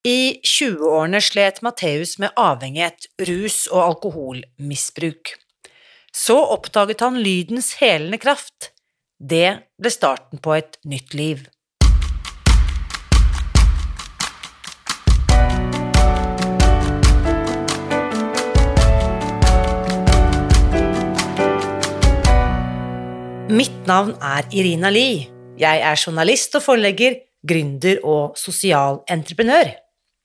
I 20-årene slet Matteus med avhengighet, rus og alkoholmisbruk. Så oppdaget han lydens helende kraft. Det ble starten på et nytt liv. Mitt navn er Irina Lie. Jeg er journalist og forlegger, gründer og sosial entreprenør.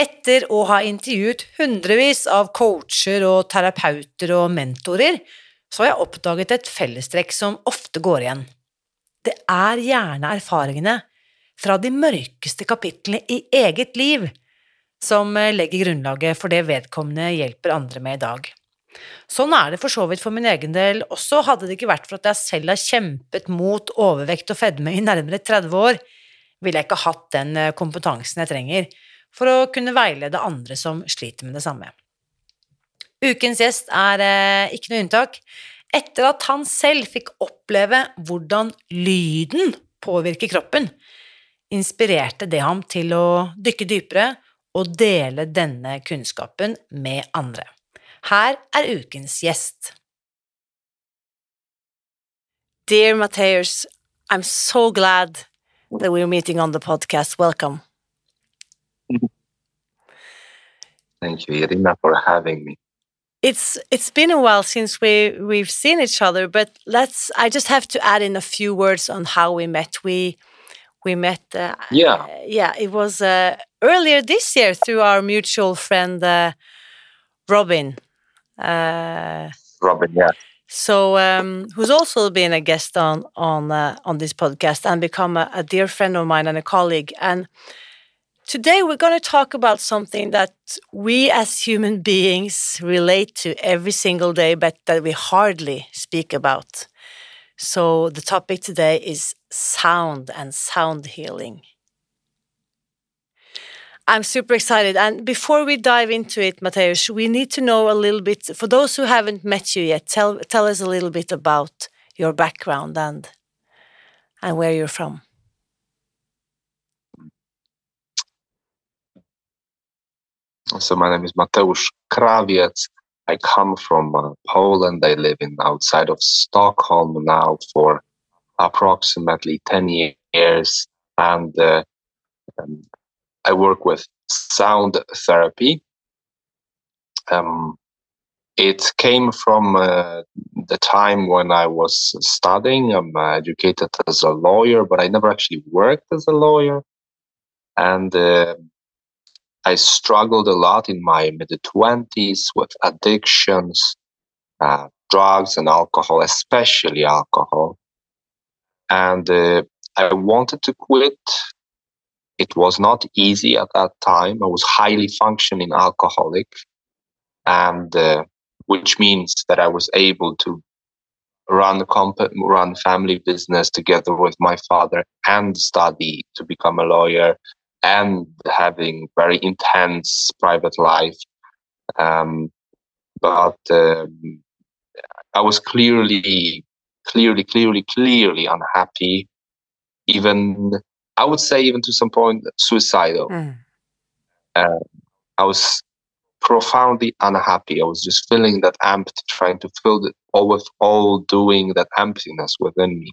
Etter å ha intervjuet hundrevis av coacher og terapeuter og mentorer, så har jeg oppdaget et fellestrekk som ofte går igjen. Det er gjerne erfaringene fra de mørkeste kapitlene i eget liv som legger grunnlaget for det vedkommende hjelper andre med i dag. Sånn er det for så vidt for min egen del også, hadde det ikke vært for at jeg selv har kjempet mot overvekt og fedme i nærmere 30 år, ville jeg ikke hatt den kompetansen jeg trenger for å kunne veilede andre som sliter med det samme. Ukens gjest er eh, ikke noe unntak. Etter at han selv fikk oppleve hvordan lyden påvirker kroppen, inspirerte det ham til å dykke dypere og dele denne kunnskapen med andre. Her er ukens gjest. Dear Matheus, I'm so glad that we're meeting on the podcast. Welcome. Thank you, Irina, for having me. It's it's been a while since we we've seen each other, but let's. I just have to add in a few words on how we met. We we met. Uh, yeah, uh, yeah. It was uh, earlier this year through our mutual friend uh, Robin. Uh, Robin, yeah. So, um, who's also been a guest on on uh, on this podcast and become a, a dear friend of mine and a colleague. And Today, we're going to talk about something that we as human beings relate to every single day, but that we hardly speak about. So, the topic today is sound and sound healing. I'm super excited. And before we dive into it, Mateusz, we need to know a little bit, for those who haven't met you yet, tell, tell us a little bit about your background and, and where you're from. So my name is Mateusz Krawiec. I come from uh, Poland. I live in outside of Stockholm now for approximately 10 years. And uh, um, I work with sound therapy. Um, it came from uh, the time when I was studying. I'm educated as a lawyer, but I never actually worked as a lawyer. And uh, I struggled a lot in my mid 20s with addictions, uh, drugs, and alcohol, especially alcohol. And uh, I wanted to quit. It was not easy at that time. I was highly functioning alcoholic, and uh, which means that I was able to run comp- run family business together with my father and study to become a lawyer and having very intense private life. Um, but um, I was clearly, clearly, clearly, clearly unhappy. Even I would say, even to some point, suicidal. Mm. Uh, I was profoundly unhappy. I was just feeling that empty, trying to fill it all with all doing that emptiness within me.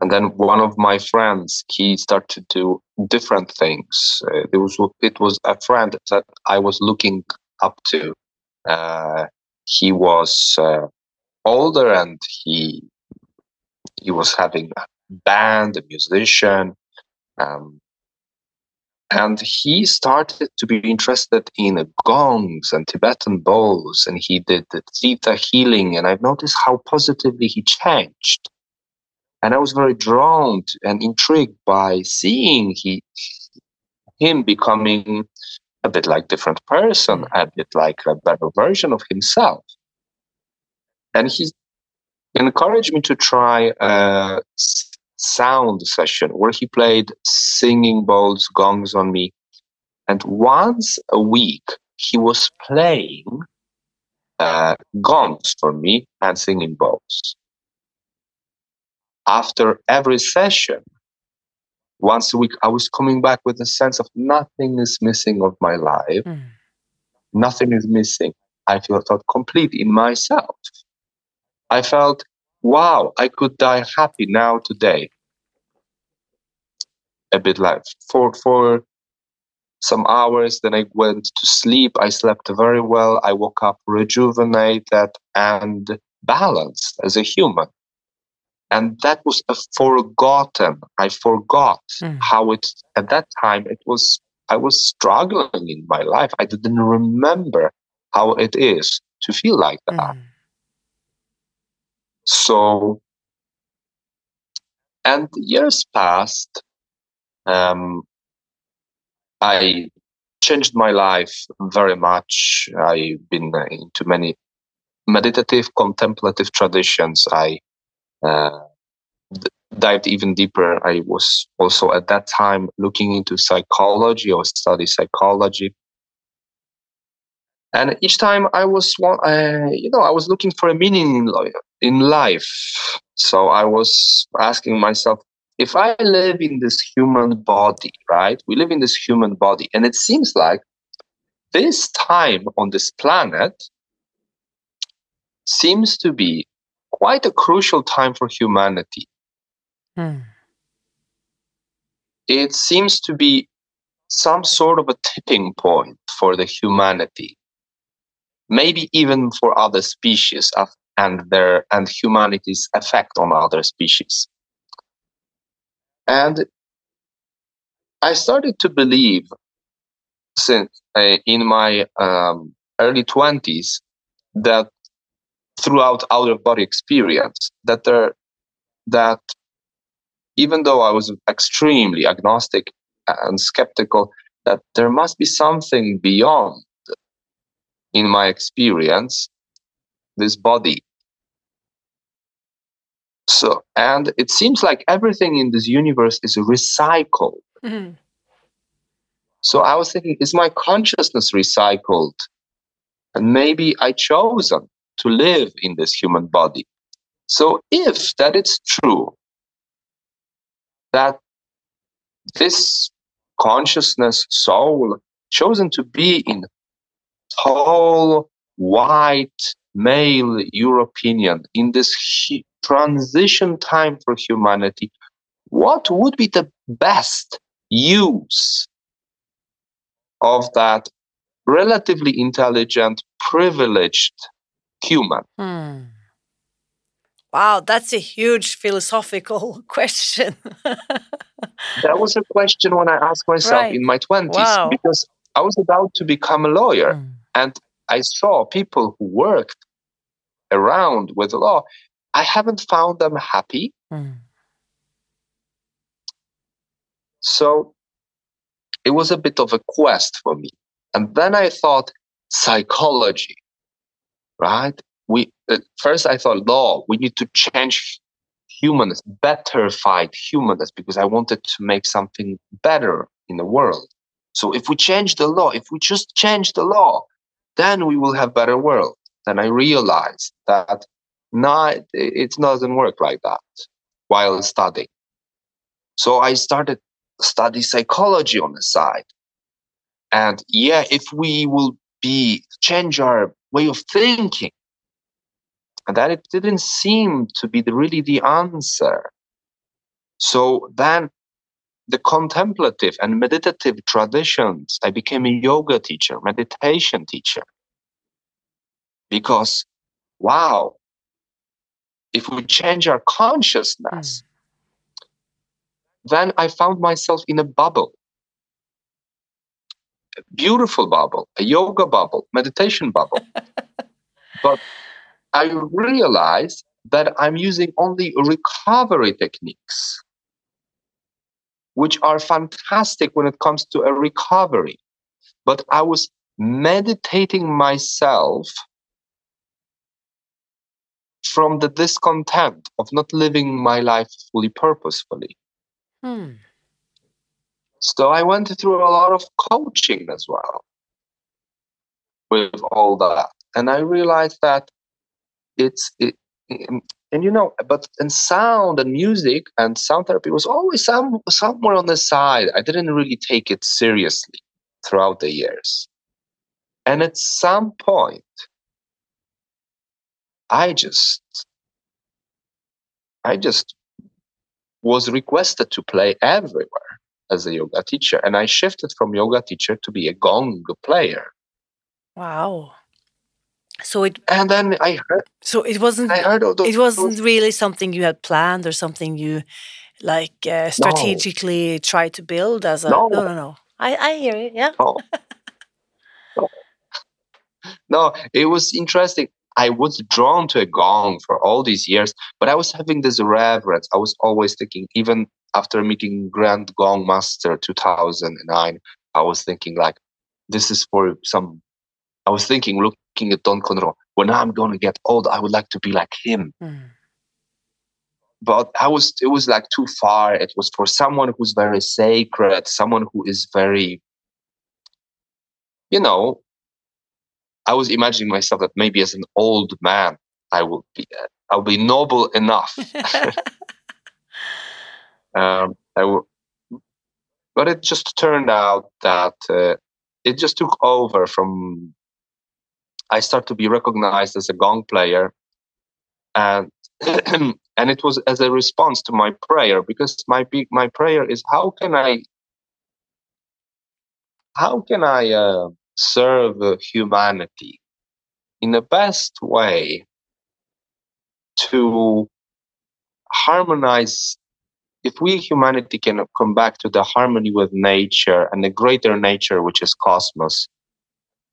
And then one of my friends, he started to do different things. Uh, it was it was a friend that I was looking up to. Uh, he was uh, older and he he was having a band, a musician, um, and he started to be interested in gongs and Tibetan bowls, and he did the theta healing, and I've noticed how positively he changed. And I was very drawn and intrigued by seeing he him becoming a bit like a different person, a bit like a better version of himself. And he encouraged me to try a sound session where he played singing bowls, gongs on me. And once a week, he was playing uh, gongs for me and singing bowls. After every session, once a week, I was coming back with a sense of nothing is missing of my life. Mm. Nothing is missing. I felt, complete in myself. I felt, wow, I could die happy now today. A bit like for for some hours, then I went to sleep. I slept very well. I woke up rejuvenated and balanced as a human and that was a forgotten i forgot mm. how it at that time it was i was struggling in my life i didn't remember how it is to feel like that mm. so and years passed um, i changed my life very much i've been into many meditative contemplative traditions i dived even deeper. I was also at that time looking into psychology or study psychology. And each time I was, uh, you know, I was looking for a meaning in life. So I was asking myself, if I live in this human body, right? We live in this human body, and it seems like this time on this planet seems to be quite a crucial time for humanity. Hmm. It seems to be some sort of a tipping point for the humanity, maybe even for other species and their and humanity's effect on other species. And I started to believe since uh, in my um, early 20s that throughout out of body experience that there that even though I was extremely agnostic and skeptical, that there must be something beyond in my experience this body. So, and it seems like everything in this universe is recycled. Mm-hmm. So I was thinking, is my consciousness recycled? And maybe I chosen to live in this human body. So if that is true, that this consciousness soul chosen to be in tall, white, male European in this transition time for humanity, what would be the best use of that relatively intelligent, privileged human. Hmm. Wow, that's a huge philosophical question. that was a question when I asked myself right. in my 20s wow. because I was about to become a lawyer mm. and I saw people who worked around with the law. I haven't found them happy. Mm. So it was a bit of a quest for me. And then I thought psychology right? We first I thought law. We need to change humans, better fight humans, because I wanted to make something better in the world. So if we change the law, if we just change the law, then we will have better world. Then I realized that not it doesn't work like that while studying. So I started study psychology on the side. And yeah, if we will be change our way of thinking. And that it didn't seem to be the, really the answer. So then the contemplative and meditative traditions, I became a yoga teacher, meditation teacher. Because, wow, if we change our consciousness, hmm. then I found myself in a bubble. Beautiful bubble, a yoga bubble, meditation bubble. but I realized that I'm using only recovery techniques, which are fantastic when it comes to a recovery. But I was meditating myself from the discontent of not living my life fully purposefully. Hmm. So I went through a lot of coaching as well with all that. And I realized that it's, it, mm, and you know, but in sound and music and sound therapy was always some, somewhere on the side. I didn't really take it seriously throughout the years. And at some point, I just, I just was requested to play everywhere as a yoga teacher. And I shifted from yoga teacher to be a gong player. Wow. So it and then I heard so it wasn't those, it wasn't really something you had planned or something you like uh, strategically no. tried to build as a no no no, no. I, I hear you. yeah no. no. no it was interesting I was drawn to a gong for all these years, but I was having this reverence. I was always thinking, even after meeting Grand Gong Master 2009, I was thinking like, this is for some. I was thinking, looking at Don Conroy, when I'm going to get old, I would like to be like him. Mm. But I was, it was like too far. It was for someone who's very sacred, someone who is very, you know, I was imagining myself that maybe as an old man, I will be, I'll be noble enough. um, but it just turned out that uh, it just took over from. I started to be recognized as a gong player, and and it was as a response to my prayer because my big my prayer is how can I how can I uh, serve humanity in the best way to harmonize if we humanity can come back to the harmony with nature and the greater nature which is cosmos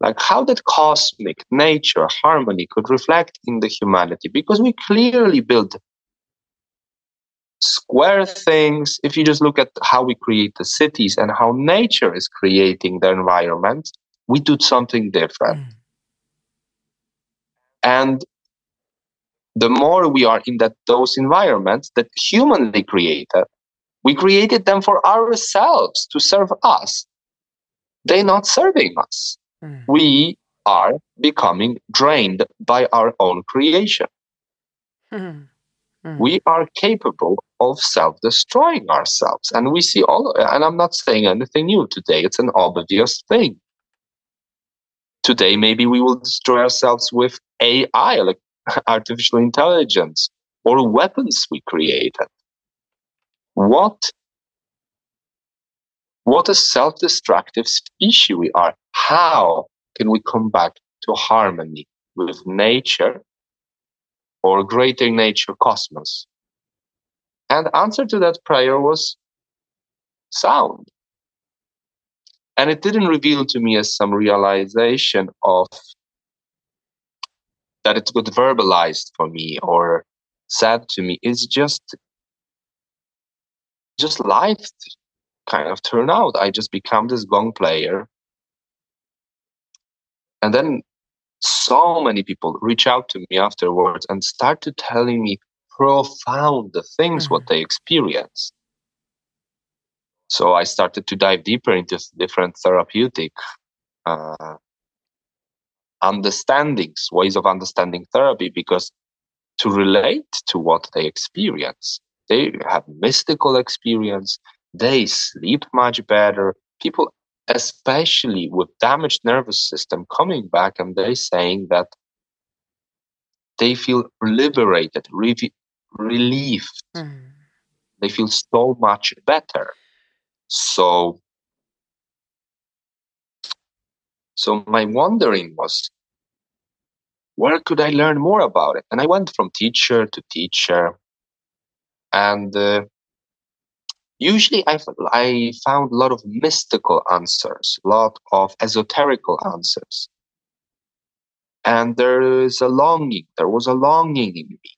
like how that cosmic nature harmony could reflect in the humanity because we clearly build square things if you just look at how we create the cities and how nature is creating the environment we do something different. Mm. And the more we are in that those environments that humanly created, we created them for ourselves to serve us. They're not serving us. Mm. We are becoming drained by our own creation. Mm. Mm. We are capable of self destroying ourselves. And we see all, and I'm not saying anything new today, it's an obvious thing today maybe we will destroy ourselves with AI, like artificial intelligence, or weapons we created. What what a self-destructive species we are. How can we come back to harmony with nature or greater nature cosmos? And answer to that prayer was sound and it didn't reveal to me as some realization of that it got verbalized for me or said to me. It's just just life kind of turn out. I just become this gong player. And then so many people reach out to me afterwards and start to telling me profound things mm-hmm. what they experience. So I started to dive deeper into different therapeutic uh, understandings, ways of understanding therapy, because to relate to what they experience, they have mystical experience, they sleep much better. People, especially with damaged nervous system, coming back and they saying that they feel liberated, re- relieved. Mm. They feel so much better. So, so my wondering was, where could I learn more about it? And I went from teacher to teacher. And uh, usually I, I found a lot of mystical answers, a lot of esoterical answers. And there is a longing, there was a longing in me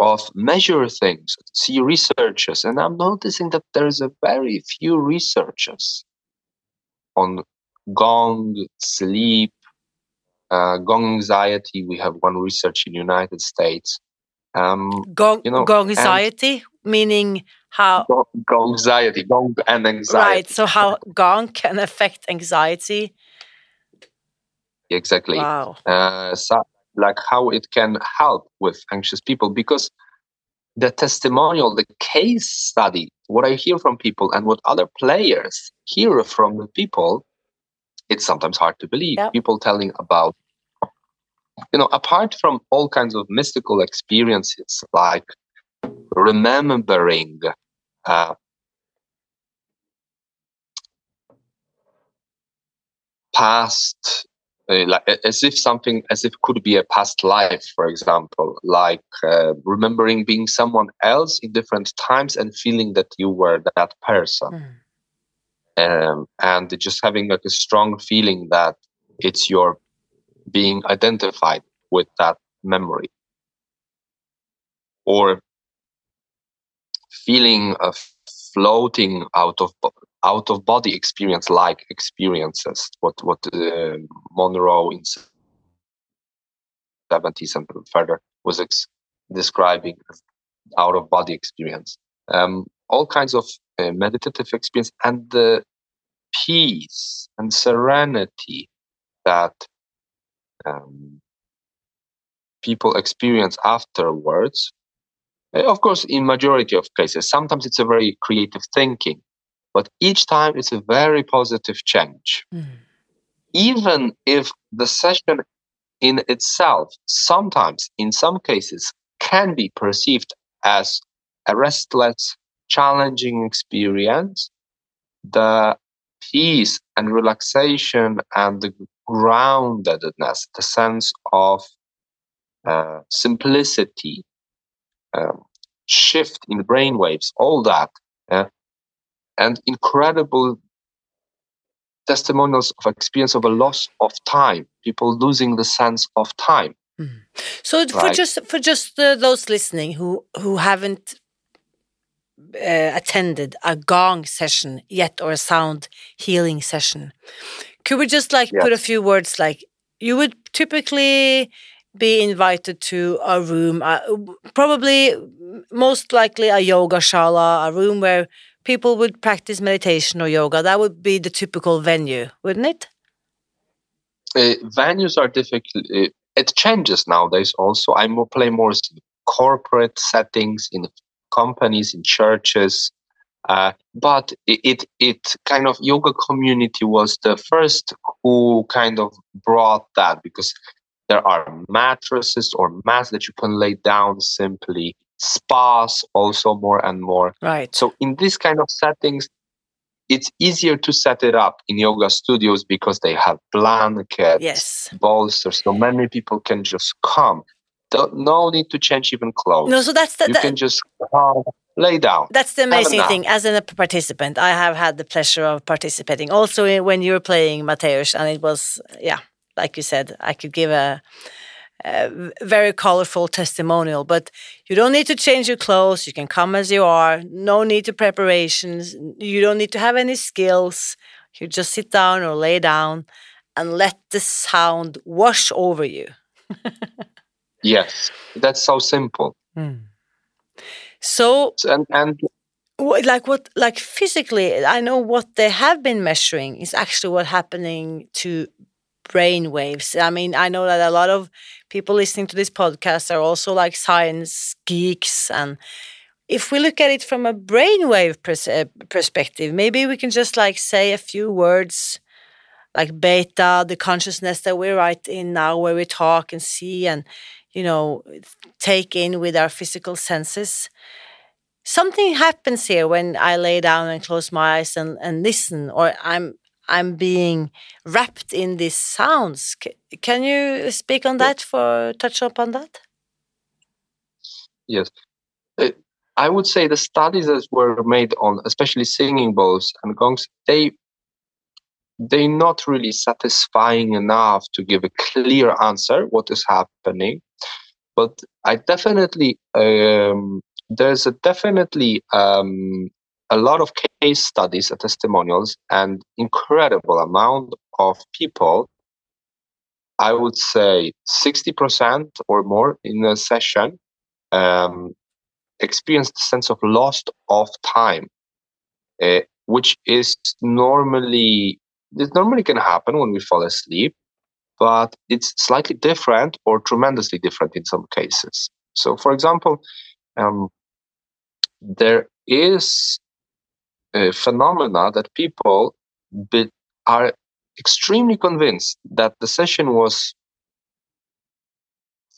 of measure things, see researchers. And I'm noticing that there's a very few researchers on gong, sleep, uh, gong anxiety. We have one research in United States. Um, gong, you know, gong anxiety, meaning how gong, gong anxiety, gong and anxiety. Right. So how gong can affect anxiety. Exactly. Wow. Uh, so, like how it can help with anxious people because the testimonial, the case study, what I hear from people and what other players hear from the people, it's sometimes hard to believe. Yep. People telling about, you know, apart from all kinds of mystical experiences like remembering uh, past uh, like as if something as if could be a past life for example like uh, remembering being someone else in different times and feeling that you were that person mm. Um, and just having like a strong feeling that it's your being identified with that memory. Or feeling a floating out of out of body experience like experiences what what uh, monroe in 70s and further was ex- describing out of body experience. Um, all kinds of uh, meditative experience and the peace and serenity that um, people experience afterwards uh, of course in majority of cases sometimes it's a very creative thinking but each time it's a very positive change. Mm. Even if the session in itself, sometimes in some cases, can be perceived as a restless, challenging experience, the peace and relaxation and the groundedness, the sense of uh, simplicity, um, shift in brain waves, all that uh, and incredible testimonials of experience of a loss of time people losing the sense of time mm. so right? for just for just uh, those listening who who haven't uh, attended a gong session yet or a sound healing session could we just like put a few words like you would typically be invited to a room uh, probably most likely a yoga shala a room where people would practice meditation or yoga, that would be the typical venue, wouldn't it? Uh, venues are difficult. Uh, it changes nowadays. Also, I more play more corporate settings, in companies, in churches. Uh, but it, it, it kind of yoga community was the first who kind of brought that because there are mattresses or mats that you can lay down simply spas also more and more. Right. So in this kind of settings, it's easier to set it up in yoga studios because they have blankets, yes. bolsters, so many people can just come. Don't, no need to change even clothes. No, so that's the, you can just lay down. That's the amazing thing. As a participant, I have had the pleasure of participating. Also, eh, when you were playing Mateusz, and it was yeah, like you said, I could give a very colorful testimonial. But you don't need to change your clothes. You can come as you are. No need to preparations. You don't need to have any skills. You just sit down or lay down and let the sound wash over you. yes, that's so simple. Mm. So and and like what like physically i know what they have been measuring is actually what happening to brain waves. I mean, I know that a lot of people listening to this podcast are also like science geeks. And if we look at it from a brainwave pers uh, perspective, maybe we can just like say a few words like beta, the consciousness that we're right in now, where we talk and see and, you know, take in with our physical senses. Something happens here when I lay down and close my eyes and, and listen, or I'm I'm being wrapped in these sounds. C can you speak on that for touch upon that? Yes. Uh, I would say the studies that were made on especially singing bowls and gongs, they they're not really satisfying enough to give a clear answer what is happening. But I definitely um, there's a definitely um, a lot of case studies and testimonials and incredible amount of people i would say 60% or more in a session um, experience the sense of lost of time uh, which is normally this normally can happen when we fall asleep but it's slightly different or tremendously different in some cases so for example um, there is a phenomena that people be, are extremely convinced that the session was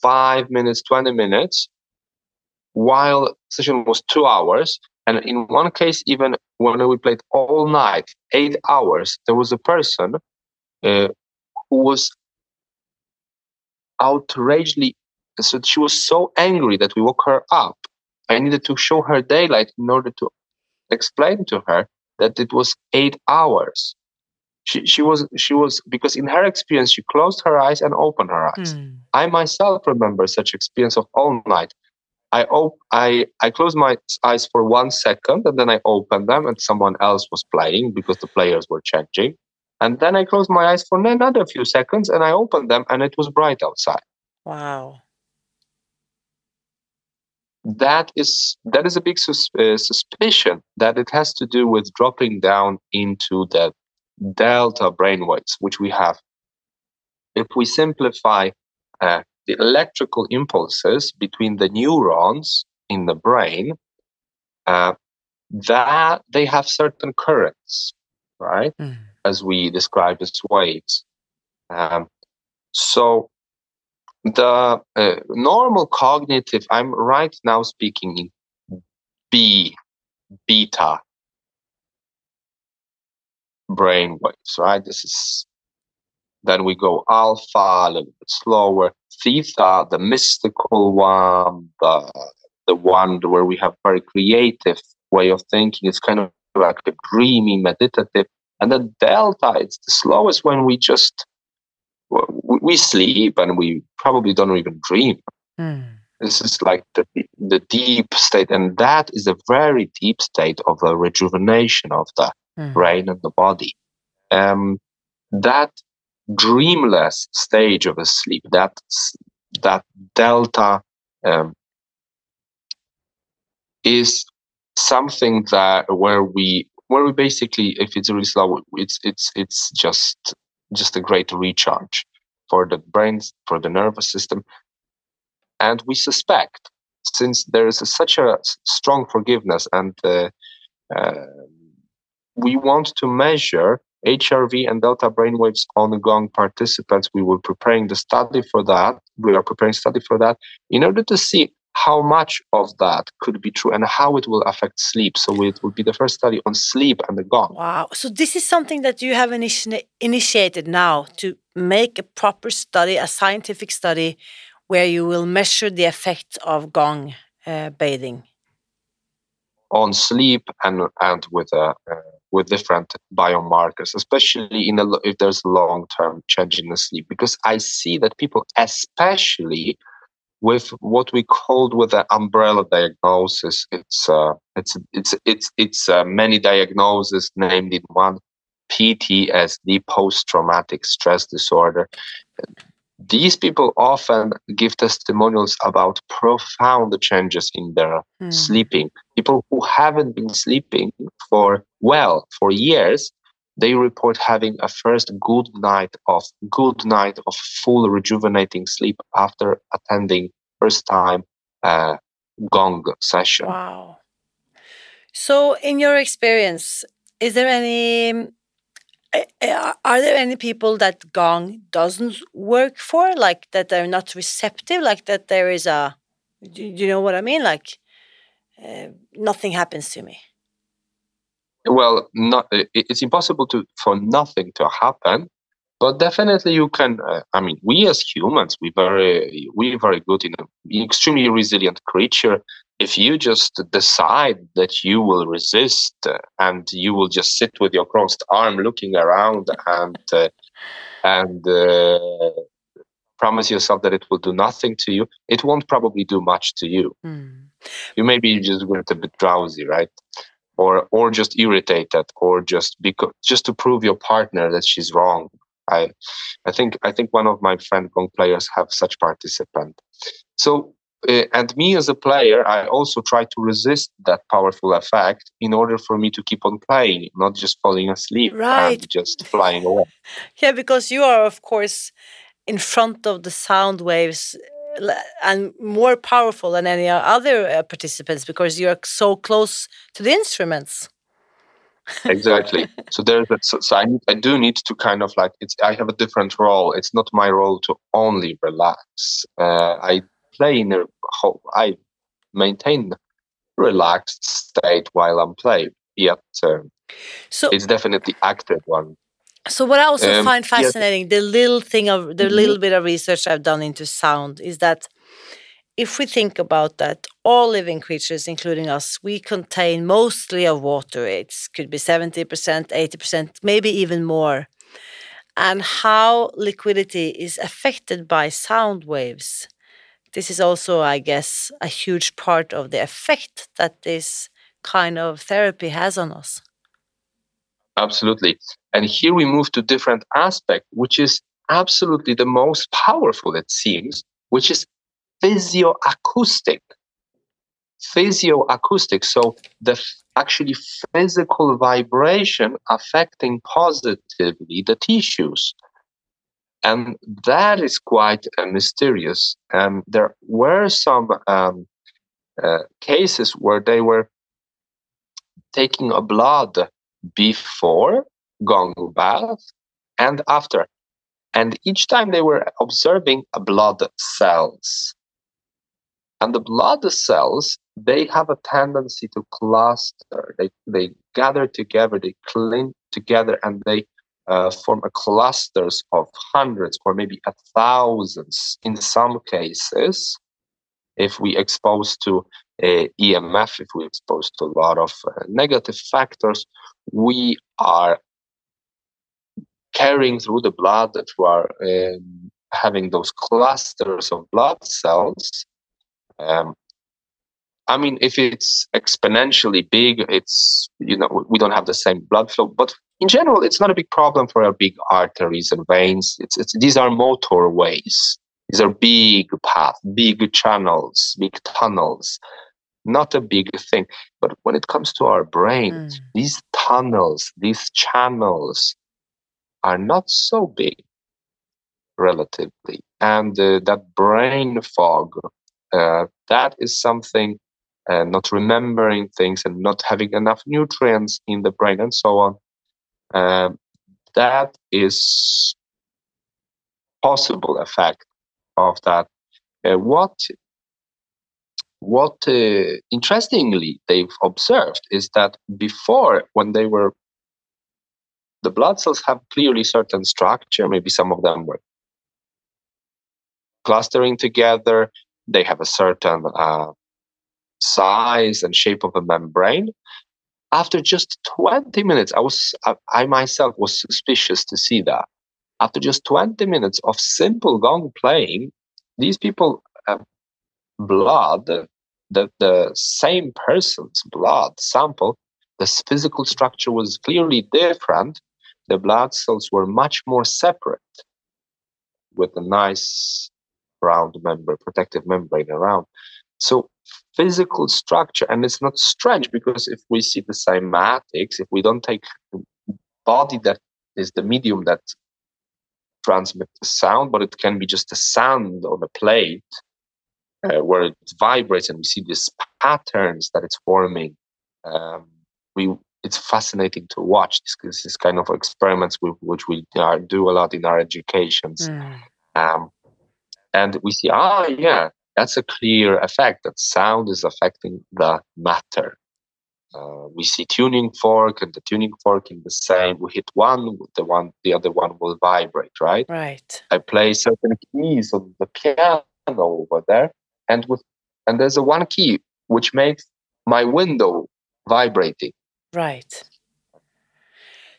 five minutes, 20 minutes, while session was two hours. And in one case, even when we played all night, eight hours, there was a person uh, who was outrageously, so she was so angry that we woke her up. I needed to show her daylight in order to explain to her that it was eight hours. She, she was she was because in her experience she closed her eyes and opened her eyes. Mm. I myself remember such experience of all night. I op- I I closed my eyes for one second and then I opened them and someone else was playing because the players were changing. And then I closed my eyes for another few seconds and I opened them and it was bright outside. Wow that is that is a big sus- uh, suspicion that it has to do with dropping down into the delta brainwaves which we have if we simplify uh, the electrical impulses between the neurons in the brain uh, that they have certain currents right? Mm. as we describe as waves. Um, so the uh, normal cognitive i'm right now speaking in b beta brain waves right? This is then we go alpha a little bit slower theta the mystical one the the one where we have very creative way of thinking it's kind of like a dreamy meditative and then delta it's the slowest when we just we sleep and we probably don't even dream. Mm. This is like the, the deep state, and that is a very deep state of a rejuvenation of the mm. brain and the body. Um, that dreamless stage of a sleep, that that delta, um, is something that where we where we basically, if it's really slow, it's it's it's just just a great recharge for the brains, for the nervous system. And we suspect, since there is a, such a strong forgiveness and uh, uh, we want to measure HRV and delta brainwaves on gong participants. We were preparing the study for that. We are preparing study for that in order to see how much of that could be true and how it will affect sleep. So it will be the first study on sleep and the gong. Wow. So this is something that you have initi initiated now to make a proper study, a scientific study, where you will measure the effect of gong uh, bathing on sleep and and with uh, uh, with different biomarkers, especially in a, if there's long term change in the sleep, because I see that people, especially with what we called with the umbrella diagnosis. It's uh, it's it's it's it's uh, many diagnoses named in one PTSD, post-traumatic stress disorder. These people often give testimonials about profound changes in their mm. sleeping. People who haven't been sleeping for well for years, they report having a first good night of good night of full rejuvenating sleep after attending first time uh, gong session. Wow. So, in your experience, is there any are there any people that gong doesn't work for like that they're not receptive like that there is a do you know what i mean like uh, nothing happens to me well, not, it's impossible to for nothing to happen, but definitely you can. Uh, I mean, we as humans, we very we very good in an extremely resilient creature. If you just decide that you will resist uh, and you will just sit with your crossed arm, looking around and uh, and uh, promise yourself that it will do nothing to you, it won't probably do much to you. Mm. You may be just get a bit drowsy, right? Or or just irritated, or just because just to prove your partner that she's wrong. I I think I think one of my friend Gong players have such participant. So uh, and me as a player, I also try to resist that powerful effect in order for me to keep on playing, not just falling asleep right. and just flying away. Yeah, because you are, of course, in front of the sound waves and more powerful than any other uh, participants because you are so close to the instruments. exactly. So there's a, so, so I, I do need to kind of like it's I have a different role. It's not my role to only relax. Uh, I play in a whole, I maintain relaxed state while I'm playing. Yet um, so it's definitely active one. So what I also um, find fascinating, yes. the little thing of the mm-hmm. little bit of research I've done into sound is that if we think about that, all living creatures, including us, we contain mostly of water. It could be 70%, 80%, maybe even more. And how liquidity is affected by sound waves. This is also, I guess, a huge part of the effect that this kind of therapy has on us. Absolutely. And here we move to different aspect, which is absolutely the most powerful, it seems, which is physioacoustic. Physioacoustic. So the actually physical vibration affecting positively the tissues. And that is quite uh, mysterious. And there were some um, uh, cases where they were taking a blood before gong bath and after. And each time they were observing a blood cells. And the blood cells, they have a tendency to cluster. They, they gather together, they cling together, and they uh, form a clusters of hundreds or maybe a thousands in some cases. If we expose to uh, EMF, if we expose to a lot of uh, negative factors, we are carrying through the blood through our um, having those clusters of blood cells. Um, I mean, if it's exponentially big, it's you know we don't have the same blood flow. But in general, it's not a big problem for our big arteries and veins. It's, it's these are motorways. These are big paths, big channels, big tunnels not a big thing. But when it comes to our brain, mm. these tunnels, these channels are not so big relatively. And uh, that brain fog, uh, that is something, uh, not remembering things and not having enough nutrients in the brain and so on. Um, that is possible effect of that. Uh, what what uh, interestingly they've observed is that before when they were the blood cells have clearly certain structure maybe some of them were clustering together they have a certain uh, size and shape of a membrane after just 20 minutes i was I, myself was suspicious to see that after just 20 minutes of simple gong playing these people uh, blood, the, the same person's blood sample, the physical structure was clearly different. The blood cells were much more separate with a nice round membrane, protective membrane around. So physical structure, and it's not strange because if we see the cymatics, if we don't take the body that is the medium that transmits the sound, but it can be just a sound on a plate uh, where it vibrates and we see these patterns that it's forming. Um, we it's fascinating to watch this, this kind of experiments with, which we uh, do a lot in our educations. Mm. Um, and we see, ah, yeah, that's a clear effect that sound is affecting the matter. uh, we see tuning fork and the tuning fork in the same we hit one the one the other one will vibrate right? Right. I play certain keys on the piano over there and with and there's a one key which makes my window vibrating. Right.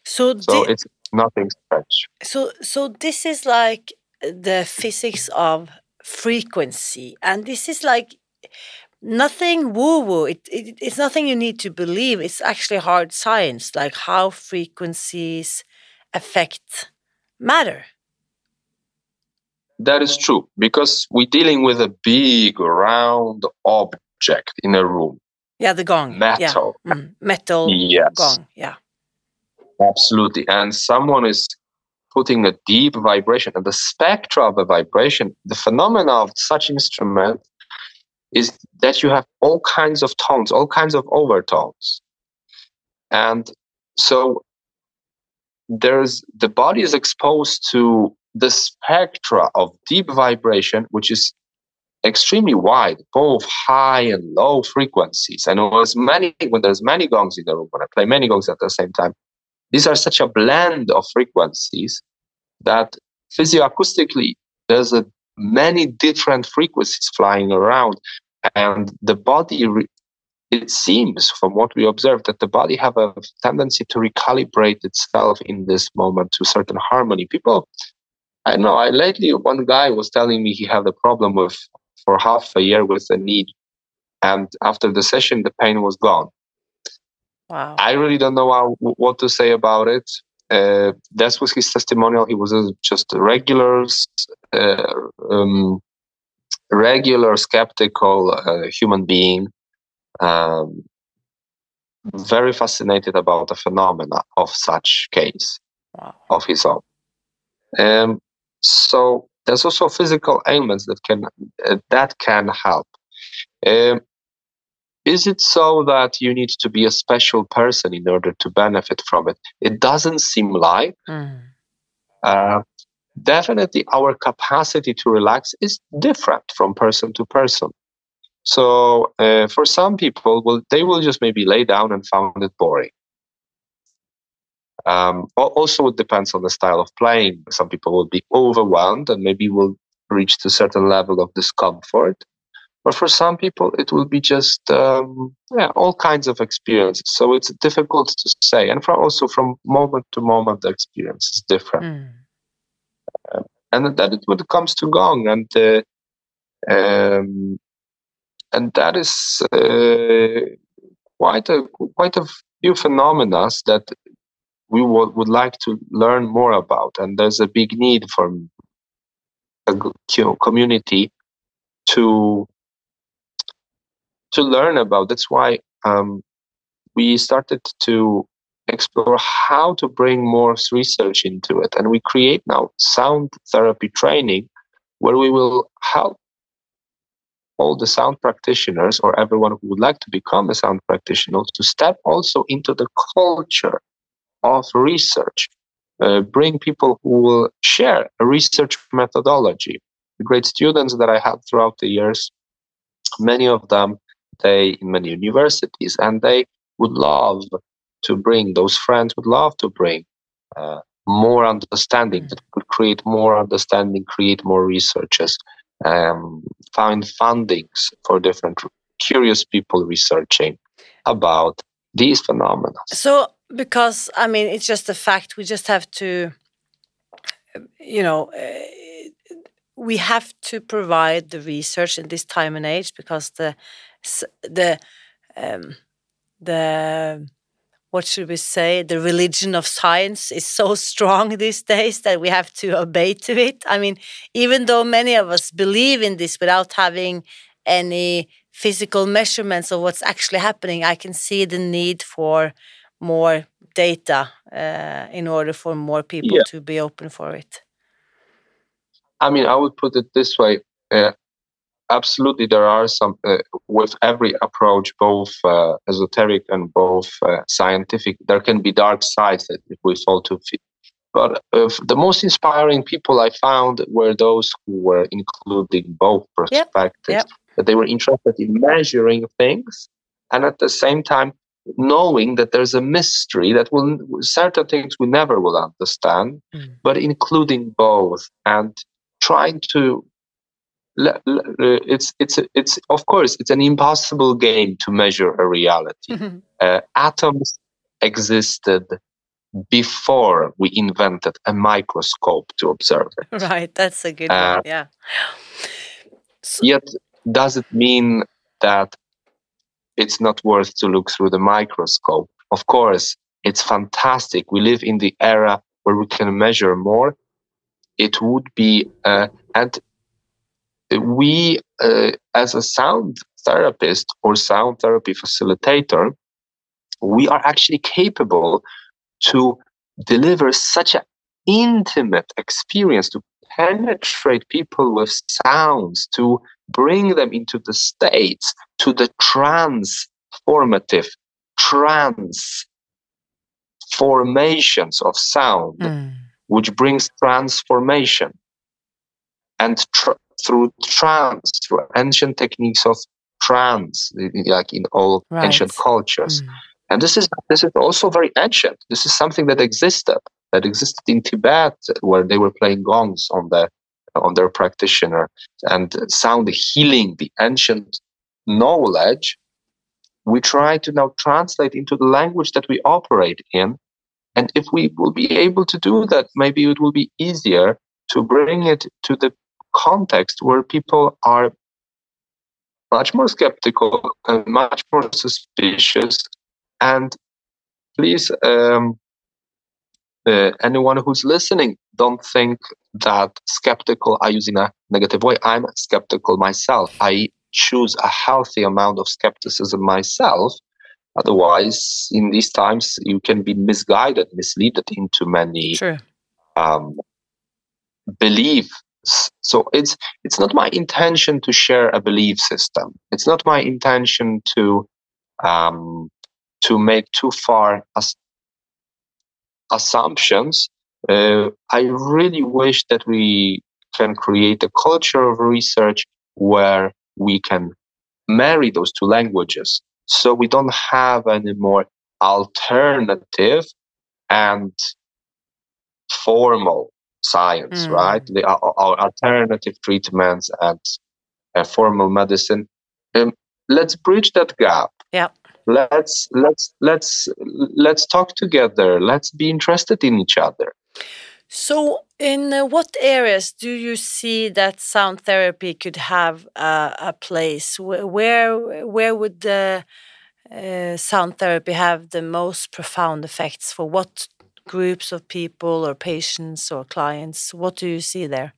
So, so it's nothing special so so this is like the physics of frequency and this is like nothing woo woo. It, it, it's nothing you need to believe. It's actually hard science, like how frequencies affect matter. That is true because we're dealing with a big round object in a room. Yeah, the gong. Metal. Yeah. Mm. Metal yes. gong. Yeah. Absolutely. And someone is putting a deep vibration and the spectra of a vibration, the phenomena of such instrument is that you have all kinds of tones, all kinds of overtones. And so there's the body is exposed to the spectra of deep vibration, which is extremely wide, both high and low frequencies. And there's many when there's many gongs in the room, when I play many gongs at the same time, these are such a blend of frequencies that physioacoustically there's a many different frequencies flying around and the body re- it seems from what we observe that the body have a tendency to recalibrate itself in this moment to certain harmony. People i know i lately one guy was telling me he had a problem with for half a year with a knee and after the session the pain was gone wow i really don't know how, what to say about it uh, that was his testimonial. He was just a regular, uh, um, regular skeptical uh, human being, um, very fascinated about the phenomena of such case wow. of his own. Um, so there's also physical ailments that can uh, that can help. Um, is it so that you need to be a special person in order to benefit from it? It doesn't seem like. Mm. Uh, definitely, our capacity to relax is different from person to person. So, uh, for some people, well, they will just maybe lay down and found it boring. Um, also, it depends on the style of playing. Some people will be overwhelmed and maybe will reach to a certain level of discomfort. But for some people, it will be just um, yeah, all kinds of experiences. So it's difficult to say, and from also from moment to moment, the experience is different. Mm. And then it, when it comes to gong, and uh, um, and that is uh, quite a quite a few phenomena that we would, would like to learn more about, and there's a big need for a community to to learn about. That's why um, we started to explore how to bring more research into it. And we create now sound therapy training where we will help all the sound practitioners or everyone who would like to become a sound practitioner to step also into the culture of research. Uh, bring people who will share a research methodology. The great students that I had throughout the years, many of them in many universities, and they would love to bring those friends would love to bring uh, more understanding that could create more understanding, create more researchers, um, find fundings for different curious people researching about these phenomena. So, because I mean, it's just a fact. We just have to, you know. Uh, we have to provide the research in this time and age because the the um, the what should we say? The religion of science is so strong these days that we have to obey to it. I mean even though many of us believe in this without having any physical measurements of what's actually happening i can see the need for more data uh, in order for more people yeah. to be open for it. I mean i would put it this way uh, absolutely there are some uh, with every approach both uh, esoteric and both uh, scientific there can be dark sides that if we fall to feet but the most inspiring people i found were those who were including both perspectives yep. Yep. that they were interested in measuring things and at the same time knowing that there's a mystery that will certain things we never will understand, mm. but including both and trying to uh, it's it's it's of course it's an impossible game to measure a reality. Mm-hmm. Uh, atoms existed before we invented a microscope to observe it. Right, that's a good uh, one. Yeah. So, yet, does it mean that it's not worth to look through the microscope? Of course, it's fantastic. We live in the era where we can measure more. It would be, uh, and we, uh, as a sound therapist or sound therapy facilitator, we are actually capable to deliver such an intimate experience to penetrate people with sounds to bring them into the states to the transformative transformations of sound mm. which brings transformation and tr- through trance through ancient techniques of trance like in all right. ancient cultures mm. And this is this is also very ancient. This is something that existed that existed in Tibet, where they were playing gongs on the on their practitioner and sound healing, the ancient knowledge. We try to now translate into the language that we operate in. And if we will be able to do that, maybe it will be easier to bring it to the context where people are much more skeptical and much more suspicious and please, um, uh, anyone who's listening, don't think that skeptical I use in a negative way. I'm skeptical myself. I choose a healthy amount of skepticism myself. Otherwise, in these times, you can be misguided, misled into many um, beliefs. So it's it's not my intention to share a belief system. It's not my intention to um, to make too far as assumptions. Uh, I really wish that we can create a culture of research where we can marry those two languages. So we don't have any more alternative and formal science, mm. right? The, our, our, alternative treatments and uh, formal medicine. Um, let's bridge that gap. Yeah let's let's let's let's talk together let's be interested in each other so in uh, what areas do you see that sound therapy could have uh, a place where where would the uh, sound therapy have the most profound effects for what groups of people or patients or clients what do you see there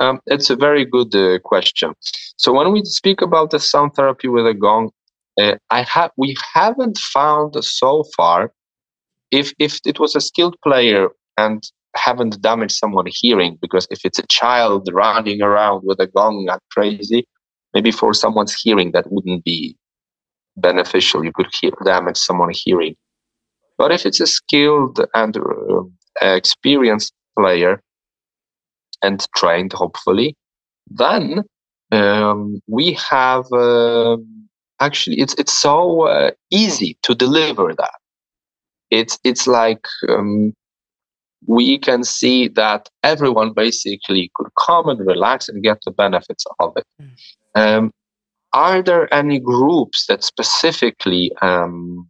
um, it's a very good uh, question. So when we speak about the sound therapy with a gong, uh, I have we haven't found so far if if it was a skilled player and haven't damaged someone's hearing because if it's a child running around with a gong like crazy, maybe for someone's hearing that wouldn't be beneficial. You could hear, damage someone's hearing. But if it's a skilled and uh, experienced player and trained, hopefully, then um, we have. Uh, actually it's it's so uh, easy to deliver that it's it's like um, we can see that everyone basically could come and relax and get the benefits of it mm. um, are there any groups that specifically um,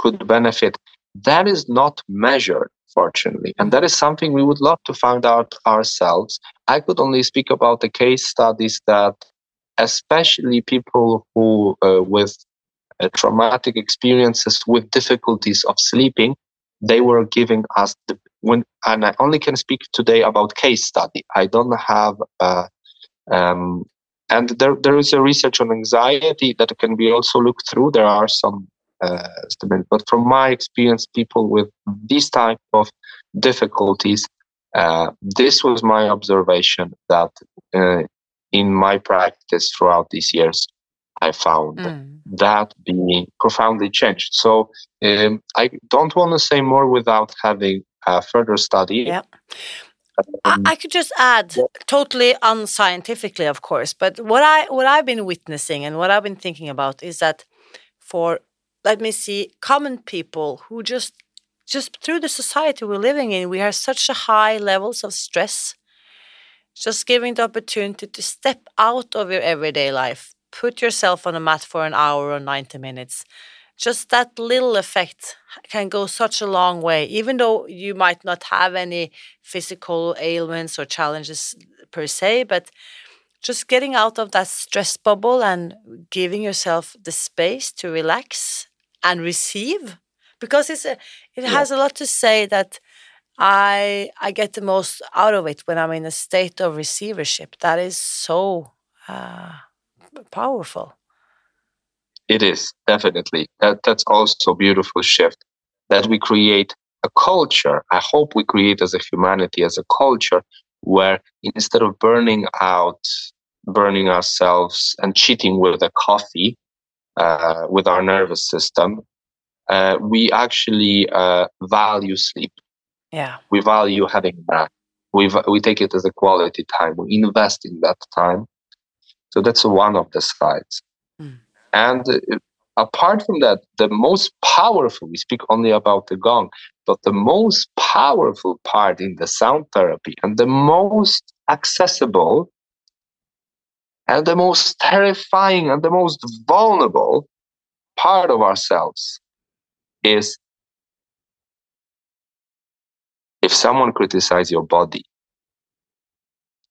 could benefit. That is not measured fortunately and that is something we would love to find out ourselves. I could only speak about the case studies that especially people who uh, with uh, traumatic experiences with difficulties of sleeping they were giving us the when and i only can speak today about case study. I don't have uh, um, and there, there is a research on anxiety that can be also looked through. There are some uh, estimates but from my experience people with these type of difficulties uh, this was my observation that uh, in my practice throughout these years, I found mm. that being profoundly changed. So um, I don't want to say more without having a further study. Yeah. Um, I could just add, yeah. totally unscientifically, of course, but what I what I've been witnessing and what I've been thinking about is that for let me see common people who just just through the society we're living in we have such a high levels of stress. Just giving the opportunity to step out of your everyday life. Put yourself on a mat for an hour or 90 minutes. Just that little effect can go such a long way even though you might not have any physical ailments or challenges per se but just getting out of that stress bubble and giving yourself the space to relax and receive because it's a, it yeah. has a lot to say that I I get the most out of it when I'm in a state of receivership. That is so uh, powerful. It is definitely that. That's also a beautiful shift that we create a culture. I hope we create as a humanity as a culture where instead of burning out, burning ourselves and cheating with a coffee, uh, with our nervous system, uh, we actually uh, value sleep. Yeah. We value having that. We we take it as a quality time. We invest in that time. So that's one of the sides. Mm. And uh, apart from that, the most powerful, we speak only about the gong, but the most powerful part in the sound therapy and the most accessible and the most terrifying and the most vulnerable part of ourselves is if someone criticizes your body,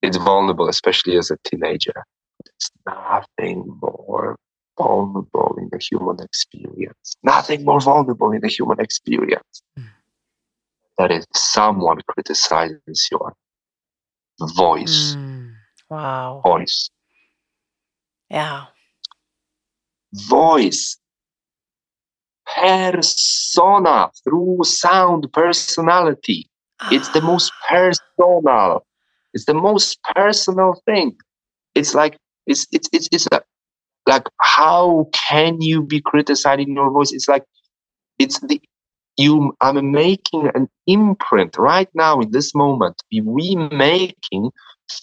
it's vulnerable, especially as a teenager. There's nothing more vulnerable in the human experience. Nothing more vulnerable in the human experience. Mm. That is, someone criticizes your voice. Mm. Wow. Voice. Yeah. Voice. Persona through sound, personality. It's the ah. most personal. It's the most personal thing. It's like it's it's it's it's a, like how can you be criticizing your voice? It's like it's the you I'm making an imprint right now in this moment. We making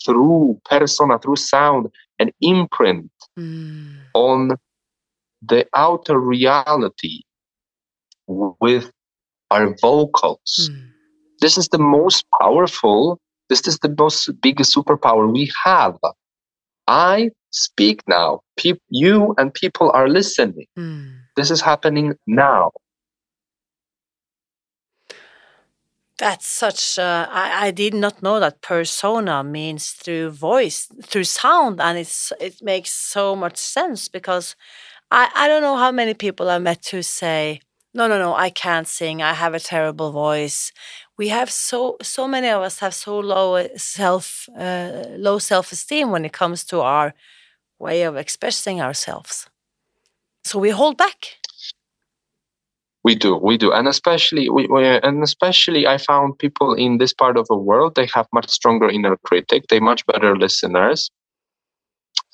through persona, through sound, an imprint mm. on the outer reality with our vocals. Mm. This is the most powerful, this is the most biggest superpower we have. I speak now. Pe- you and people are listening. Mm. This is happening now. That's such. Uh, I, I did not know that persona means through voice, through sound, and it's it makes so much sense because I I don't know how many people I met who say no no no I can't sing I have a terrible voice. We have so so many of us have so low self uh, low self esteem when it comes to our way of expressing ourselves. So we hold back. We do, we do, and especially we, we, and especially I found people in this part of the world they have much stronger inner critic. They much better listeners.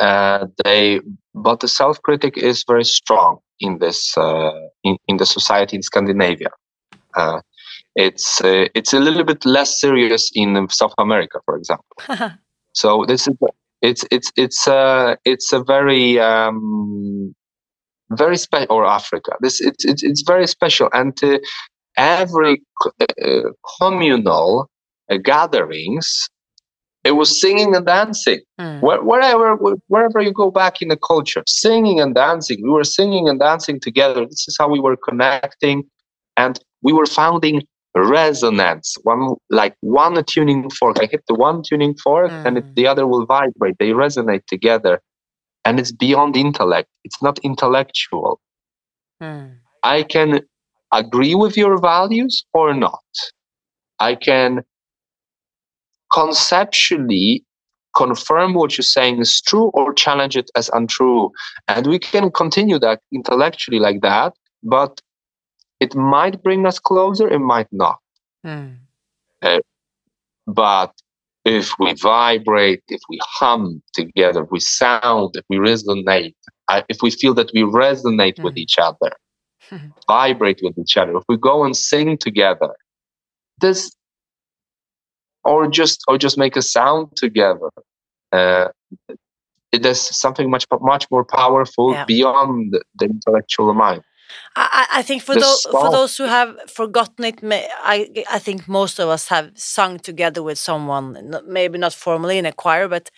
Uh, they, but the self critic is very strong in this uh, in, in the society in Scandinavia. Uh, it's uh, it's a little bit less serious in South America, for example. so this is it's it's it's a uh, it's a very um, very special or Africa. This it's it's, it's very special, and uh, every uh, communal uh, gatherings, it was singing and dancing. Mm. Where, wherever wherever you go back in the culture, singing and dancing. We were singing and dancing together. This is how we were connecting, and we were founding resonance one like one tuning fork i hit the one tuning fork mm. and it, hmm. the other will vibrate they resonate together and it's beyond intellect. It's not intellectual. Hmm. i can agree with your values or not. I can conceptually confirm what you're saying is true or challenge it as untrue. And we can continue that intellectually like that but it might bring us closer it might not. Hmm. uh, but if we vibrate, if we hum together, we sound, if we resonate, if we feel that we resonate mm. with each other, vibrate with each other, if we go and sing together, this, or just or just make a sound together, uh, there's something much much more powerful Yeah. beyond the intellectual mind. I, I I think for those for those who have forgotten it, may, I I think most of us have sung together with someone, maybe not formally in a choir, but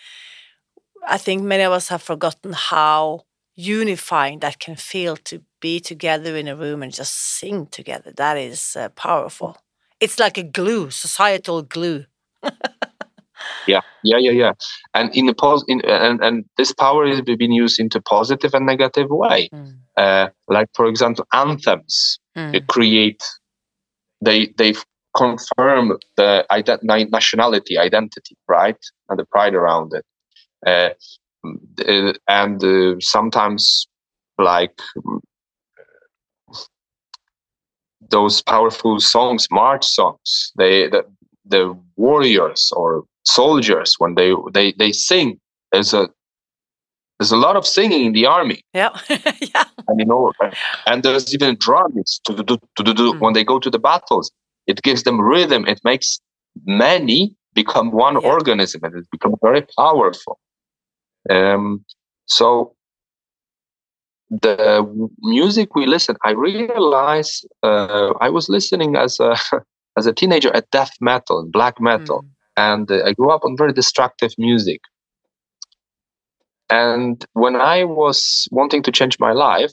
I think many of us have forgotten how unifying that can feel to be together in a room and just sing together. That is uh, powerful. It's like a glue, societal glue. Yeah, yeah, yeah, yeah. And in the pos- in, and and this power is being used in into positive and negative way. Mm. Uh, like for example, anthems Mm. uh, create they they confirm the ident- nationality identity, right, and the pride around it. Uh, and uh, sometimes like those powerful songs, march songs, they the, the warriors or soldiers when they they they sing. There's a there's a lot of singing in the army, Yeah, yeah, and you know, and there's even drums to do to do Mm. when they go to the battles. It gives them rhythm. It makes many become one Yeah. organism, and it becomes very powerful. Um, so the music we listen, I realize uh, I was listening as a as a teenager at death metal and black metal Mm. And uh, I grew up on very destructive music. And when I was wanting to change my life,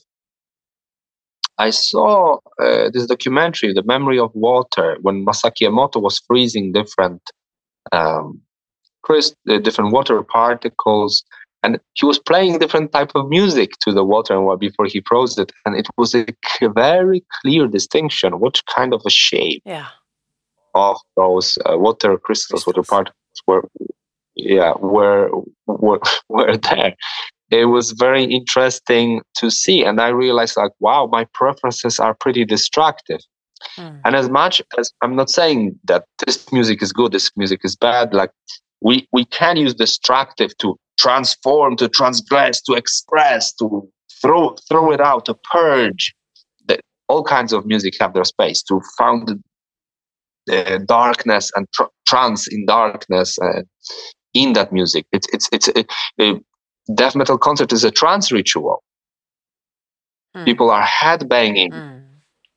I saw uh, this documentary, The Memory of Water, when Masaru Emoto was freezing different um, uh, different water particles, and he was playing different type of music to the water before he froze it, and it was a very clear distinction what kind of a shape yeah. Of those uh, water crystals, water particles were, yeah, were, were were there. It was very interesting to see, and I realized like, wow, my preferences are pretty destructive. Mm. And as much as I'm not saying that this music is good, this music is bad, like we we can use destructive to transform, to transgress, to express, to throw throw it out, to purge. That all kinds of music have their space to found darkness and tr- trance in darkness uh, in that music. It's it's it's a, a death metal concert is a trance ritual. Mm. People are headbanging Mm.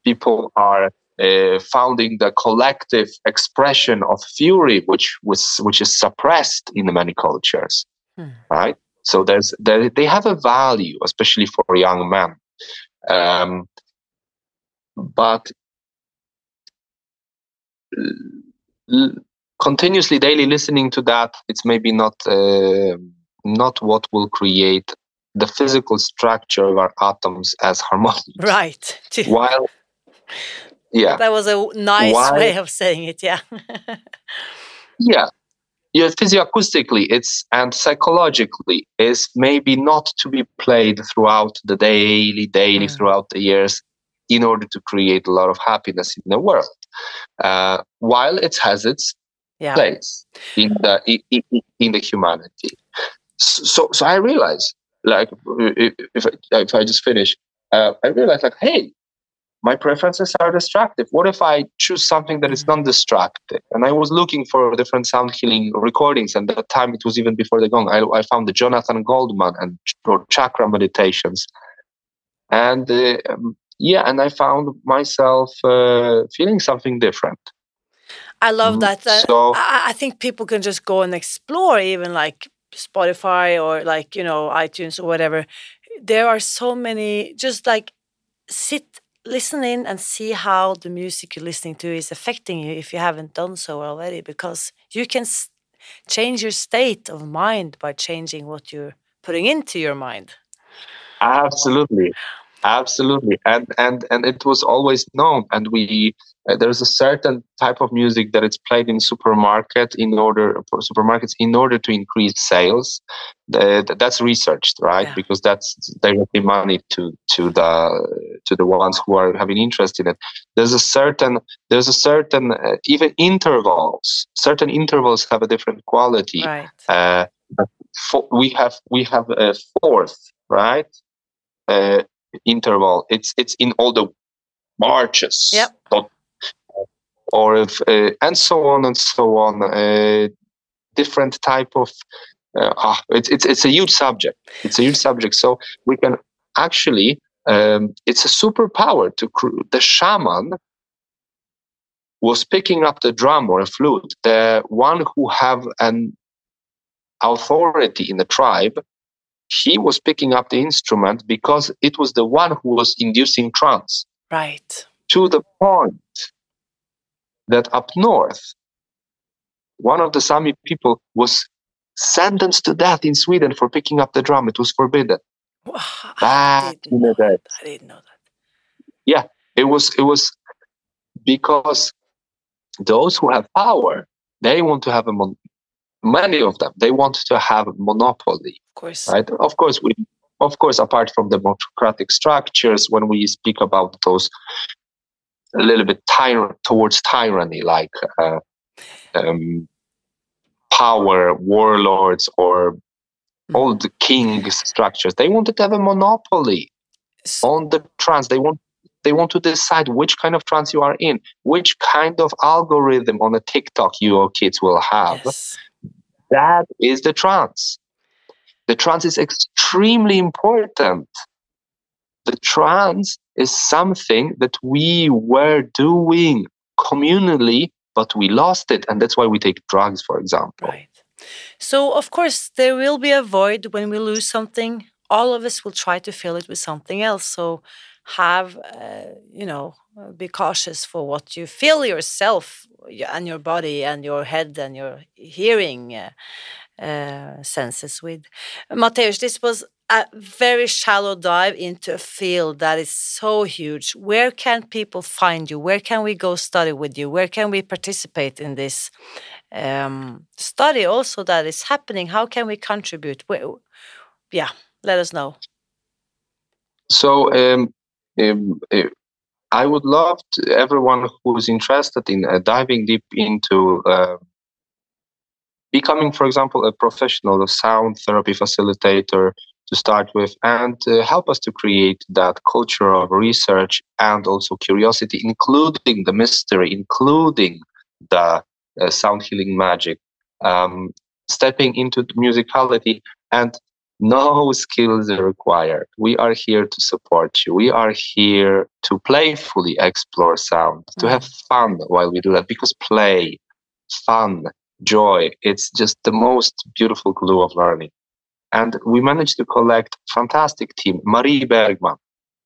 people are uh, founding the collective expression of fury, which was which is suppressed in many cultures, Hmm. right? So there's there, they have a value, especially for young men. Um, but continuously daily listening to that, it's maybe not uh, not what will create the physical structure of our atoms as harmonious. Right. While yeah, That was a nice Why- way of saying it. Yeah. yeah yeah physioacoustically it's and psychologically is maybe not to be played throughout the daily daily Mm. throughout the years in order to create a lot of happiness in the world uh, while it has its yeah. place in the in, the humanity so so i realize like if, if, I, if i just finish uh, i realize like hey my preferences are destructive what if i choose something that is Mhm. non-destructive and i was looking for different sound healing recordings and at that time it was even before the gong i, I found the jonathan goldman and or chakra meditations and uh, um, yeah and i found myself uh, feeling something different I love Mm, that. Uh, so- I, I think people can just go and explore, even like Spotify or like, you know, iTunes or whatever. There are so many, just like sit, listen in and see how the music you're listening to is affecting you if you haven't done so already, because you can s- change your state of mind by changing what you're putting into your mind. absolutely absolutely. And and and it was always known. And we uh, there's a certain type of music that it's played in supermarket in order for supermarkets in order to increase sales. Uh, that's researched right? Yeah. because that's directly money to to the to the ones who are having interest in it. There's a certain there's a certain uh, even intervals certain intervals have a different quality. Right. uh, fo- we have we have a fourth right? Uh, interval it's it's in all the marches Yep. But- or if uh, and so on and so on uh, different type of uh, ah, it's, it's it's a huge subject. It's a huge subject. So we can actually, um, it's a superpower to cr- the shaman was picking up the drum or a flute. The one who have an authority in the tribe, he was picking up the instrument because it was the one who was inducing trance. Right. To the point that up north, one of the Sami people was sentenced to death in Sweden for picking up the drum. It was forbidden. Wow, Back in the day. I didn't know that. Yeah, it was. It was because those who have power, they want to have a mon- many of them. They want to have monopoly. Of course, right? Of course, we. Of course, apart from democratic structures, when we speak about those a little bit tyr- towards tyranny, like uh, um, power, warlords, or mm. all the king structures. They wanted to have a monopoly on the trans They want they want to decide which kind of trance you are in, which kind of algorithm on a TikTok your kids will have. Yes. That is the trance. The trance is extremely important. The trance is something that we were doing communally but we lost it and that's why we take drugs for example right so of course there will be a void when we lose something all of us will try to fill it with something else so have uh, you know be cautious for what you feel yourself and your body and your head and your hearing uh, uh, senses with Mateusz this was a very shallow dive into a field that is so huge. Where can people find you? Where can we go study with you? Where can we participate in this um, study also that is happening? How can we contribute? Where, yeah, let us know. So, um, um, uh, I would love to, everyone who's interested in uh, diving deep into uh, becoming, for example, a professional sound therapy facilitator to start with and uh, help us to create that culture of research and also curiosity, including the mystery, including the uh, sound healing magic, um, stepping into the musicality and no skills are required. We are here to support you. We are here to playfully explore sound, to have fun while we do that because play, fun, joy, it's just the most beautiful glue of learning. And we managed to collect fantastic team. Marie Bergman,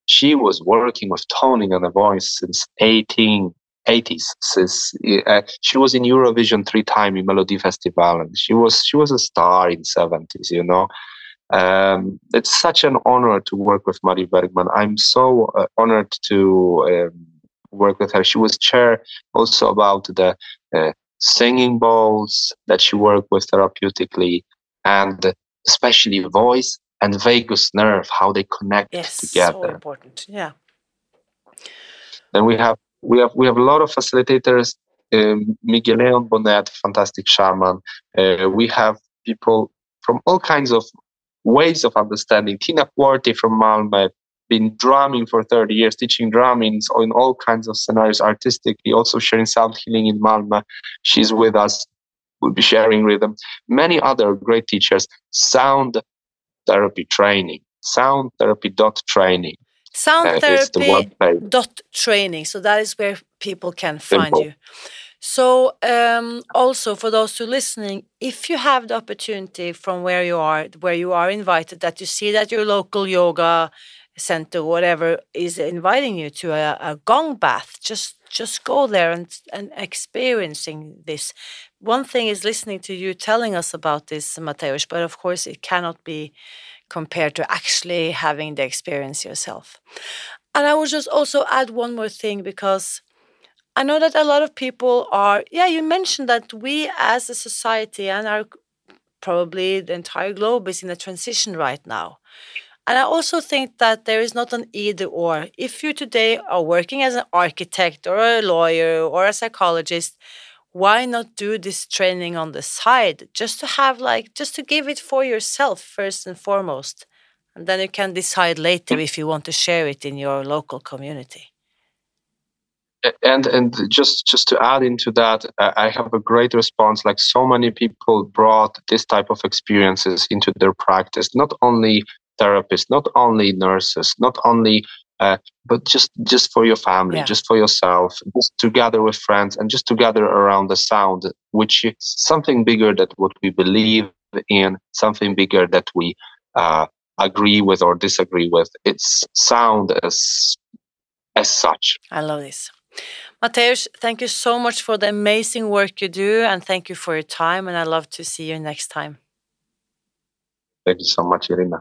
she was working with toning and the voice since 1880s. Since, uh, she was in Eurovision three times in Melody Festival, and she was she was a star in 70s. You know, um, it's such an honor to work with Marie Bergman. I'm so uh, honored to um, work with her. She was chair also about the uh, singing bowls that she worked with therapeutically and especially voice and vagus nerve, how they connect yes, together. So important, yeah. Then we have we have we have a lot of facilitators. Um, Miguel Leon Bonnet, fantastic shaman. Uh, we have people from all kinds of ways of understanding. Tina Quarti from Malmö, been drumming for 30 years, teaching drumming in all kinds of scenarios artistically, also sharing sound healing in Malmö. She's with us We'll be sharing rhythm. Many other great teachers, sound therapy training, sound therapy dot training. Sound uh, therapy dot training. So that is where people can find Simple. you. So, um, also for those who are listening, if you have the opportunity from where you are, where you are invited, that you see that your local yoga center, whatever, is inviting you to a, a gong bath, just just go there and and experiencing this. One thing is listening to you telling us about this, Mateusz, but of course it cannot be compared to actually having the experience yourself. And I would just also add one more thing because I know that a lot of people are, yeah, you mentioned that we as a society and our probably the entire globe is in a transition right now. And I also think that there is not an either or. If you today are working as an architect or a lawyer or a psychologist, why not do this training on the side just to have like just to give it for yourself first and foremost and then you can decide later if you want to share it in your local community and and just just to add into that i have a great response like so many people brought this type of experiences into their practice not only therapists not only nurses not only uh, but just just for your family yeah. just for yourself just together with friends and just together around the sound which is something bigger that what we believe in something bigger that we uh, agree with or disagree with. It's sound as as such. I love this Mateusz, thank you so much for the amazing work you do, and thank you for your time. And I love to see you next time. Thank you so much, Irina.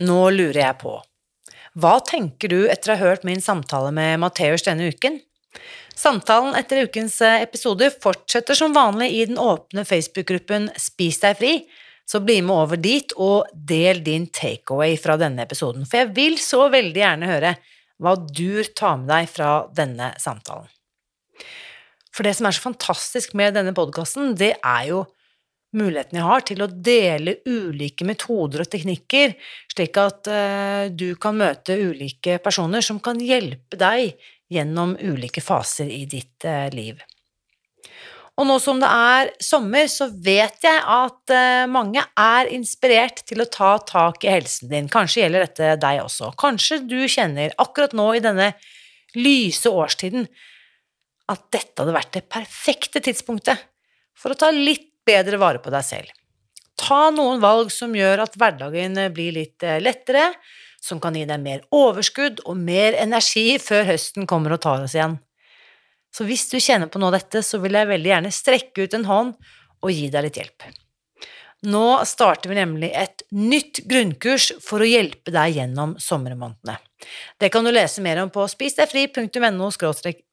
Nå lurer jeg på, hva tenker du etter å ha hørt min samtale med Mateusz denne uken? Samtalen etter ukens episode fortsetter som vanlig i den åpne Facebook-gruppen Spis deg fri, så bli med over dit og del din takeaway fra denne episoden, for jeg vil så veldig gjerne høre hva du tar med deg fra denne samtalen. For det som er så fantastisk med denne podkasten, det er jo muligheten jeg har til å dele ulike metoder og teknikker, slik at uh, du kan møte ulike personer som kan hjelpe deg gjennom ulike faser i ditt uh, liv. Og nå som det er sommer, så vet jeg at eh, mange er inspirert til å ta tak i helsen din. Kanskje gjelder dette deg også. Kanskje du kjenner akkurat nå i denne lyse årstiden at dette hadde vært det perfekte tidspunktet for å ta litt bedre vare på deg selv. Ta noen valg som gjør at hverdagen blir litt eh, lettere, som kan gi deg mer overskudd og mer energi før høsten kommer og tar oss igjen. Så hvis du kjenner på noe av dette, så vil jeg veldig gjerne strekke ut en hånd og gi deg litt hjelp. Nå starter vi nemlig et nytt grunnkurs for å hjelpe deg gjennom sommermånedene. Det kan du lese mer om på spisdegfri.no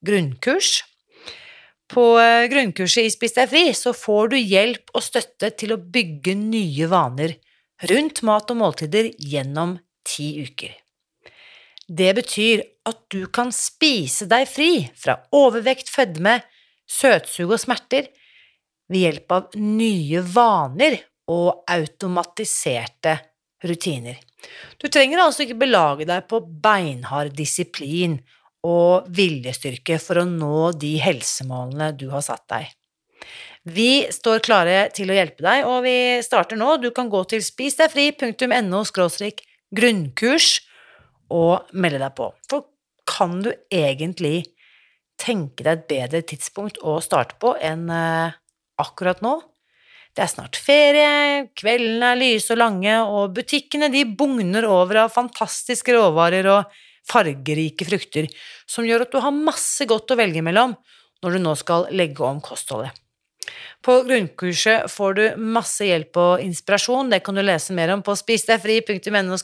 grunnkurs. På eh, grunnkurset i Spis deg fri så får du hjelp og støtte til å bygge nye vaner rundt mat og måltider gjennom ti uker. Det betyr at du kan spise deg fri fra overvekt, fedme, søtsug og smerter ved hjelp av nye vaner og automatiserte rutiner. Du trenger altså ikke belage deg på beinhard disiplin og viljestyrke for å nå de helsemålene du har satt deg. Vi står klare til å hjelpe deg, og vi starter nå. Du kan gå til spisdegfri.no grunnkurs og melde deg på. For kan du egentlig tenke deg et bedre tidspunkt å starte på enn uh, akkurat nå? Det er snart ferie, kveldene er lyse og lange, og butikkene de bugner over av fantastiske råvarer og fargerike frukter, som gjør at du har masse godt å velge mellom når du nå skal legge om kostholdet. På grunnkurset får du masse hjelp og inspirasjon, det kan du lese mer om på spisdegfri.no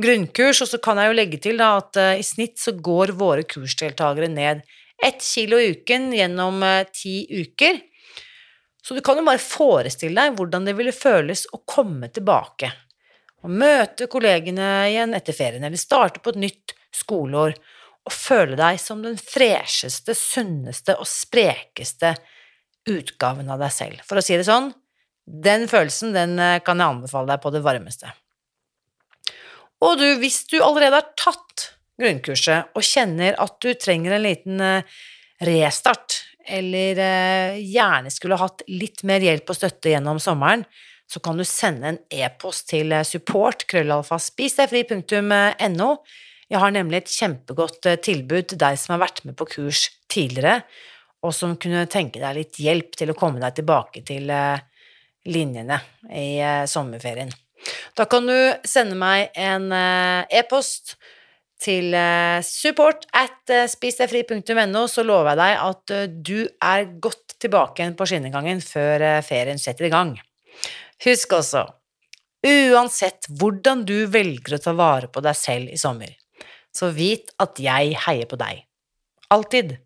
grunnkurs, og så kan jeg jo legge til da, at uh, i snitt så går våre kursdeltakere ned ett kilo i uken gjennom uh, ti uker. Så du kan jo bare forestille deg hvordan det ville føles å komme tilbake. Å møte kollegene igjen etter ferien, eller starte på et nytt skoleår, og føle deg som den fresheste, sunneste og sprekeste utgaven av deg selv. For å si det sånn, den følelsen, den eh, kan jeg anbefale deg på det varmeste. Og du, hvis du allerede har tatt grunnkurset og kjenner at du trenger en liten eh, restart, eller eh, gjerne skulle hatt litt mer hjelp og støtte gjennom sommeren, så kan du sende en e-post til eh, support spisdegfri.no. Jeg har nemlig et kjempegodt tilbud til deg som har vært med på kurs tidligere, og som kunne tenke deg litt hjelp til å komme deg tilbake til linjene i sommerferien. Da kan du sende meg en eh, e-post til eh, support at eh, spisdegfri.no, så lover jeg deg at du er godt tilbake igjen på skinnegangen før ferien setter i gang. Husk også, uansett hvordan du velger å ta vare på deg selv i sommer, så vit at jeg heier på deg. Alltid.